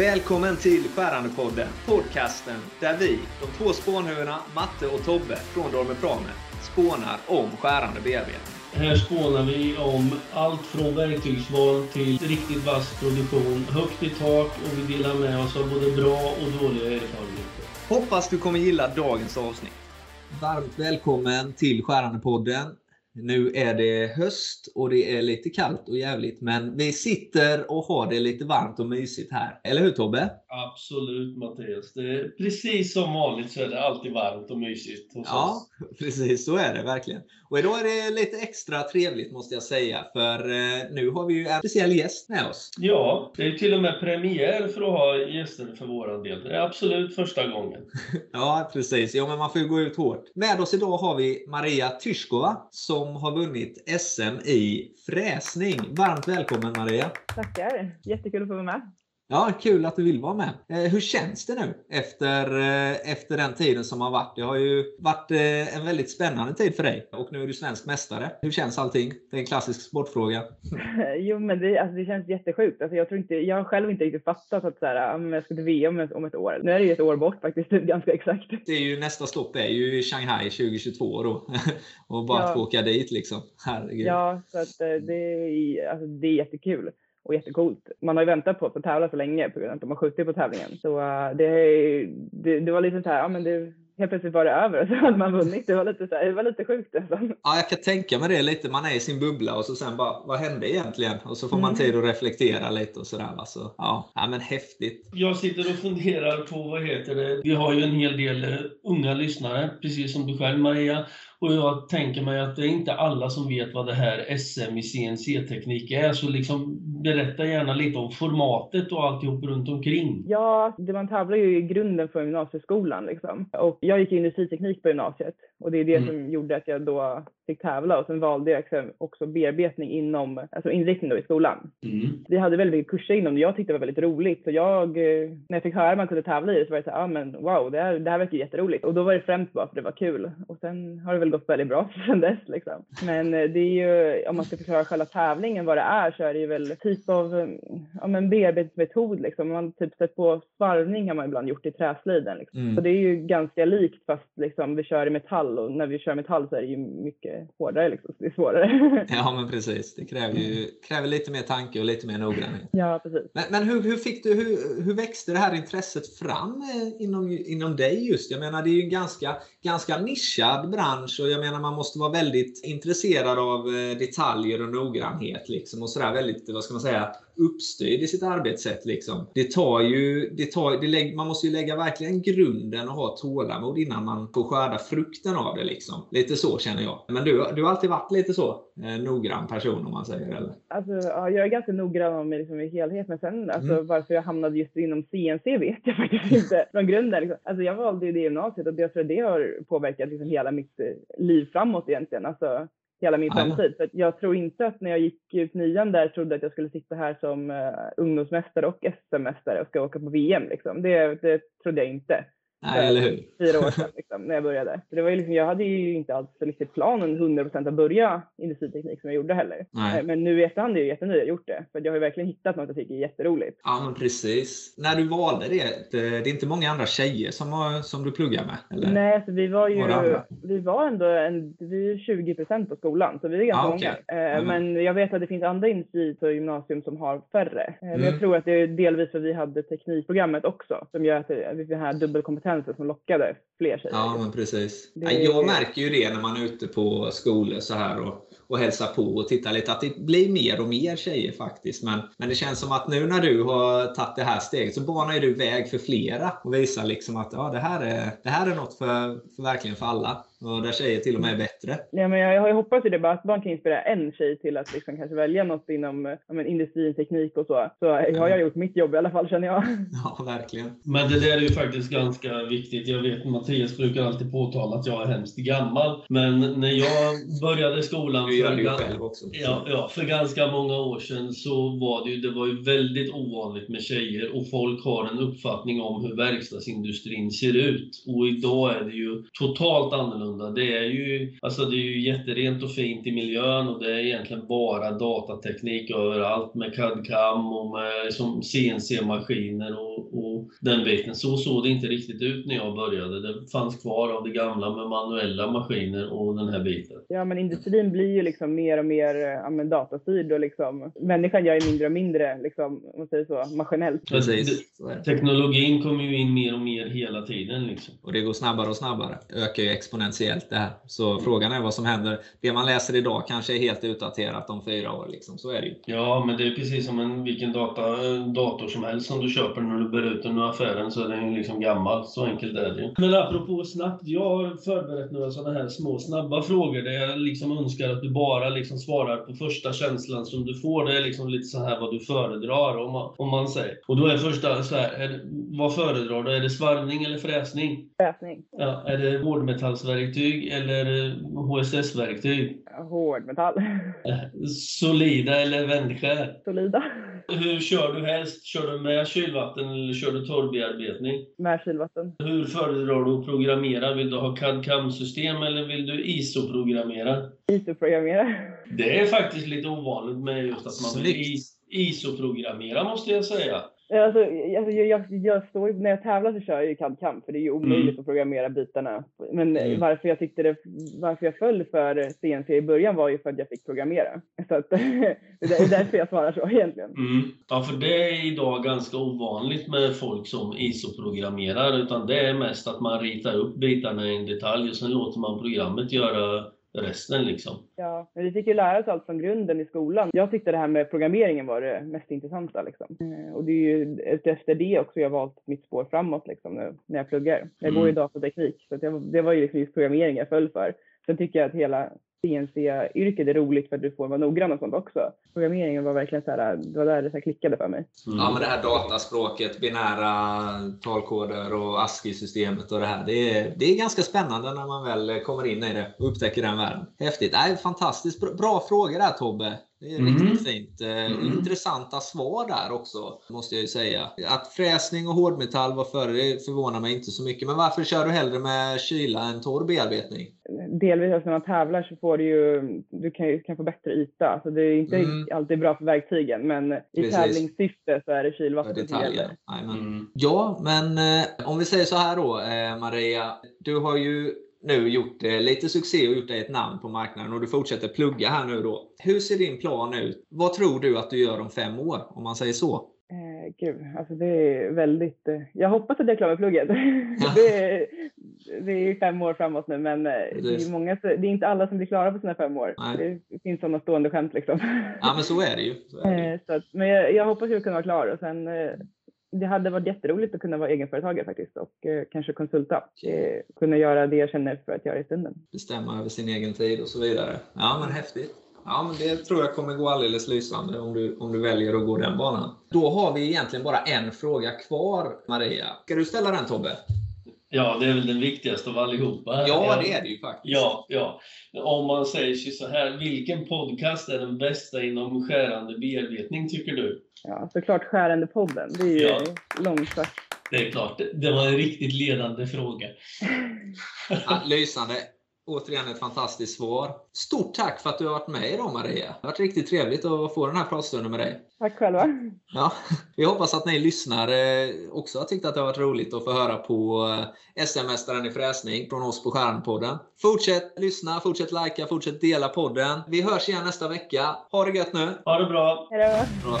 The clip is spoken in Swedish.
Välkommen till Skärandepodden, podcasten där vi, de två spånhuvudena Matte och Tobbe från Dormer Prame, spånar om skärande bearbetning. Här spånar vi om allt från verktygsval till riktigt vass produktion, högt i tak och vi delar med oss av både bra och dåliga erfarenheter. Hoppas du kommer gilla dagens avsnitt. Varmt välkommen till Skärandepodden. Nu är det höst och det är lite kallt och jävligt, men vi sitter och har det lite varmt och mysigt här. Eller hur Tobbe? Absolut Mattias. Det är precis som vanligt så är det alltid varmt och mysigt hos Ja, oss. precis så är det verkligen. Och idag är det lite extra trevligt måste jag säga, för eh, nu har vi ju en speciell gäst med oss. Ja, det är till och med premiär för att ha gäster för våran del. Det är absolut första gången. Ja, precis. Ja, men man får ju gå ut hårt. Med oss idag har vi Maria Tyskova som som har vunnit SM i fräsning. Varmt välkommen Maria! Tackar! Jättekul att få vara med. Ja, kul att du vill vara med. Eh, hur känns det nu efter, eh, efter den tiden som har varit? Det har ju varit eh, en väldigt spännande tid för dig och nu är du svensk mästare. Hur känns allting? Det är en klassisk sportfråga. Jo, men det, alltså, det känns jättesjukt. Alltså, jag, tror inte, jag har själv inte riktigt fattat att så här, jag ska till VM om ett år. Nu är det ju ett år bort faktiskt, ganska exakt. Det är ju, nästa stopp är ju i Shanghai 2022 då. och bara Ja. att få åka dit liksom. Herregud. Ja, så att, det, är, alltså, det är jättekul och jättecoolt. Man har ju väntat på att få tävla så länge på grund av att de har skjutit på tävlingen. Så eh, det, det, det var lite så här, ja men det, helt plötsligt var det över och så hade man vunnit. Det var lite, så här, det var lite sjukt nästan. Ja, jag kan tänka mig det lite. Man är i sin bubbla och så sen bara, vad hände egentligen? Och så får man Mm. tid att reflektera lite och sådär. va. Så, ja. ja, men häftigt. Jag sitter och funderar på, vad heter det, vi har ju en hel del eh, unga lyssnare, precis som du själv Maria. Och jag tänker mig att det är inte alla som vet vad det här SM i CNC-teknik är. Så liksom berätta gärna lite om formatet och alltihop runt omkring. Ja, det man tävlar ju i grunden för gymnasieskolan liksom. Och jag gick industriteknik på gymnasiet och det är det Mm. som gjorde att jag då fick tävla och sen valde jag också- också bearbetning inom, alltså inriktning då i skolan. Mm. Vi hade väldigt mycket kurser inom det jag tyckte det var väldigt roligt. Så jag, eh, när jag fick höra att man kunde tävla i det så var jag så här, ah, men wow, det här, det här verkar jätteroligt. Och då var det främst bara för det var kul. Och sen har det väl gått väldigt bra sen dess liksom. Men eh, det är ju, om man ska förklara själva tävlingen vad det är så är det ju väl typ av, eh, ja men bearbetningsmetod liksom. Man typ sett på svarvning har man ibland gjort i träsliden liksom. Mm. Så det är ju ganska likt fast liksom vi kör i metall och när vi kör metall så är det ju mycket hårdare liksom. Så det är svårare. Ja, men precis. Det kräver ju kräver lite mer tanke och lite mer noggrannhet. ja, precis. Men, men hur, hur, fick du, hur, hur växte det här intresset fram eh, inom, inom dig just? Jag menar, det är ju en ganska, ganska nischad bransch och jag menar, man måste vara väldigt intresserad av eh, detaljer och noggrannhet liksom och sådär väldigt, vad ska man säga, uppstyrd i sitt arbetssätt liksom. Det tar ju, det tar, det lägg, man måste ju lägga verkligen grunden och ha tålamod innan man får skörda frukten av det liksom. Lite så känner jag. Men du, du har alltid varit lite så, eh, noggrann person om man säger eller? Alltså, ja, jag är ganska noggrann om mig liksom, i helhet, men sen alltså, varför jag hamnade just inom CNC vet jag faktiskt inte från grunden. Liksom. Alltså, jag valde ju det gymnasiet och jag tror det har påverkat liksom, hela mitt eh, liv framåt egentligen. Alltså, hela min framtid. Så att jag tror inte att när jag gick ut nian där trodde att jag skulle sitta här som uh, ungdomsmästare och SM-mästare och ska åka på VM. Liksom. Det, det trodde jag inte Nej, eller hur? fyra år sedan liksom, när jag började. Så det var ju liksom, jag hade ju inte alls riktigt planen 100% att börja industriteknik som jag gjorde heller. Nej. Eh, Men nu i efterhand är jag jättenöjd att jag gjort det. För jag har ju verkligen hittat något jag tycker är jätteroligt. Ja, men precis. När du valde det, det är inte många andra tjejer som, har, som du pluggar med? Eller? Nej, alltså vi var ju? Vi var ändå en, vi är 20% på skolan, så vi är ganska Ah, okej. många. Eh, Mm. Men jag vet att det finns andra industri på gymnasium som har färre. Eh, Men Mm. jag tror att det är delvis för att vi hade teknikprogrammet också, som gör att vi har dubbelkompetensen som lockade fler tjejer. Ja, men precis. Det- Ja, Jag märker ju det när man är ute på skolor så här och, och hälsar på och tittar lite att det blir mer och mer tjejer faktiskt. Men, men det känns som att nu när du har tagit det här steget så banar du väg för flera och visar liksom att ja, det, här är, det här är något för, för verkligen för alla. Och där tjejer till och med är bättre. Ja, men jag, jag har ju det bara att man kan inspirera en tjej till att liksom kanske välja något inom ja, men industrin, teknik och så. Så har jag gjort mitt jobb i alla fall känner jag. Ja, verkligen. Men det där är ju faktiskt ganska viktigt. Jag vet Mattias brukar alltid påtala att jag är hemskt gammal. Men när jag började skolan Du gör det ju gan- själv också. Ja, ja, för ganska många år sedan så var det ju, det var ju väldigt ovanligt med tjejer och folk har en uppfattning om hur verkstadsindustrin ser ut. Och idag är det ju totalt annorlunda annorlunda. Det är ju, alltså det är ju jätterent och fint i miljön och det är egentligen bara datateknik överallt med CAD-CAM och med liksom CNC-maskiner och, och den biten. Så såg det inte riktigt ut när jag började. Det fanns kvar av det gamla med manuella maskiner och den här biten. Ja, men industrin blir ju liksom mer och mer ja, datastyrd och liksom människan gör ju mindre och mindre, liksom, om man säger så, maskinellt. Precis. Teknologin kommer ju in mer och mer hela tiden. Liksom. Och det går snabbare och snabbare. Ökar ju exponentiellt det här. Så frågan är vad som händer. Det man läser idag kanske är helt utdaterat om fyra år. Liksom. Så är det ju. Ja, men det är precis som en, vilken data, dator som helst som du köper när du bär ut den ur affären så är den ju liksom gammal. Så enkelt är det. Men apropå snabbt. Jag har förberett några sådana här små snabba frågor där jag liksom önskar att du bara liksom svarar på första känslan som du får. Det är liksom lite så här vad du föredrar om man, om man säger. Och då är första så här, är, vad föredrar du? Är det svarvning eller fräsning? Fräsning. Ja, är det hårdmetallsverktyg eller HSS-verktyg? Hårdmetall. Solida eller vändskär? Solida. Hur kör du helst? Kör du med kylvatten eller kör du torrbearbetning? Med kylvatten. Hur föredrar du att programmera? Vill du ha CAD-CAM-system eller vill du ISO-programmera? ISO-programmera. Det är faktiskt lite ovanligt med just att man vill. ISO-programmera måste jag säga. Alltså, alltså, jag, jag, jag står, när jag tävlar så kör jag ju CAD-CAM för det är ju omöjligt Mm. att programmera bitarna. Men eh, Mm. varför jag tyckte det, varför jag föll för CNC i början var ju för att jag fick programmera. Så att, det är därför jag svarar så egentligen. Mm. Ja, för det är idag ganska ovanligt med folk som ISO-programmerar, utan det är mest att man ritar upp bitarna i en detalj och sen låter man programmet göra resten liksom. Ja, men vi fick ju lära oss allt från grunden i skolan. Jag tyckte det här med programmeringen var det mest intressanta. Liksom. Eh, Och det är ju efter det också jag valt mitt spår framåt liksom, nu, när jag pluggar. Jag går ju Mm. datateknik, så det var ju liksom just programmering jag föll för. Sen tycker jag att hela CNC-yrket är roligt för att du får vara noggrann och sånt också. Programmeringen var verkligen så här, det var där det så här klickade för mig. Mm. Ja, men det här dataspråket, binära talkoder och ASCII-systemet och det här. Det är, det är ganska spännande när man väl kommer in i det och upptäcker den världen. Häftigt. Nej, fantastiskt. Bra, bra fråga där Tobbe. Det är Mm. riktigt fint. Eh, Mm. Intressanta svar där också, måste jag ju säga. Att fräsning och hårdmetall var före, det förvånar mig inte så mycket. Men varför kör du hellre med kyla än torr bearbetning? Delvis alltså när man tävlar så får du ju, du kan, ju, kan få bättre yta. Alltså det är inte Mm. alltid bra för verktygen, men i Precis. tävlingssyfte så är det kylvatten som gäller. Mm. Ja, men eh, om vi säger så här då, eh, Maria. Du har ju nu gjort eh, lite succé och gjort dig ett namn på marknaden och du fortsätter plugga här nu då. Hur ser din plan ut? Vad tror du att du gör om fem år, om man säger så? Eh, gud, alltså det är väldigt... Eh, jag hoppas att jag klarar plugget. det, är, det är fem år framåt nu, men eh, det är, många, det är inte alla som blir klara på sina fem år. Nej. Det finns sådana stående skämt liksom. Ja, men så är det ju. Så är det ju. Eh, så att, men jag, jag hoppas att kunna vara klar och sen eh, det hade varit jätteroligt att kunna vara egenföretagare faktiskt och eh, kanske konsulta. Eh, kunna göra det jag känner för att göra i stunden. Bestämma över sin egen tid och så vidare. Ja, men häftigt. Ja, men det tror jag kommer gå alldeles lysande om du, om du väljer att gå den banan. Då har vi egentligen bara en fråga kvar, Maria. Ska du ställa den Tobbe? Ja, det är väl den viktigaste av allihopa. Ja, det är det ju faktiskt. Ja, ja. Om man säger sig så här, vilken podcast är den bästa inom skärande bearbetning tycker du? Ja, såklart skärande podden. Det är ju Ja. långt först. Det är klart, det- var en riktigt ledande fråga. Ja, lysande. Återigen ett fantastiskt svar. Stort tack för att du har varit med idag Maria. Det har varit riktigt trevligt att få den här pratstunden med dig. Tack själva. Ja, vi hoppas att ni lyssnare också har tyckt att det har varit roligt att få höra på eh, SM-mästaren i fräsning från oss på Stjärnpodden. Fortsätt lyssna, fortsätt likea, fortsätt dela podden. Vi hörs igen nästa vecka. Ha det gött nu! Ha det bra! Hej då. Bra.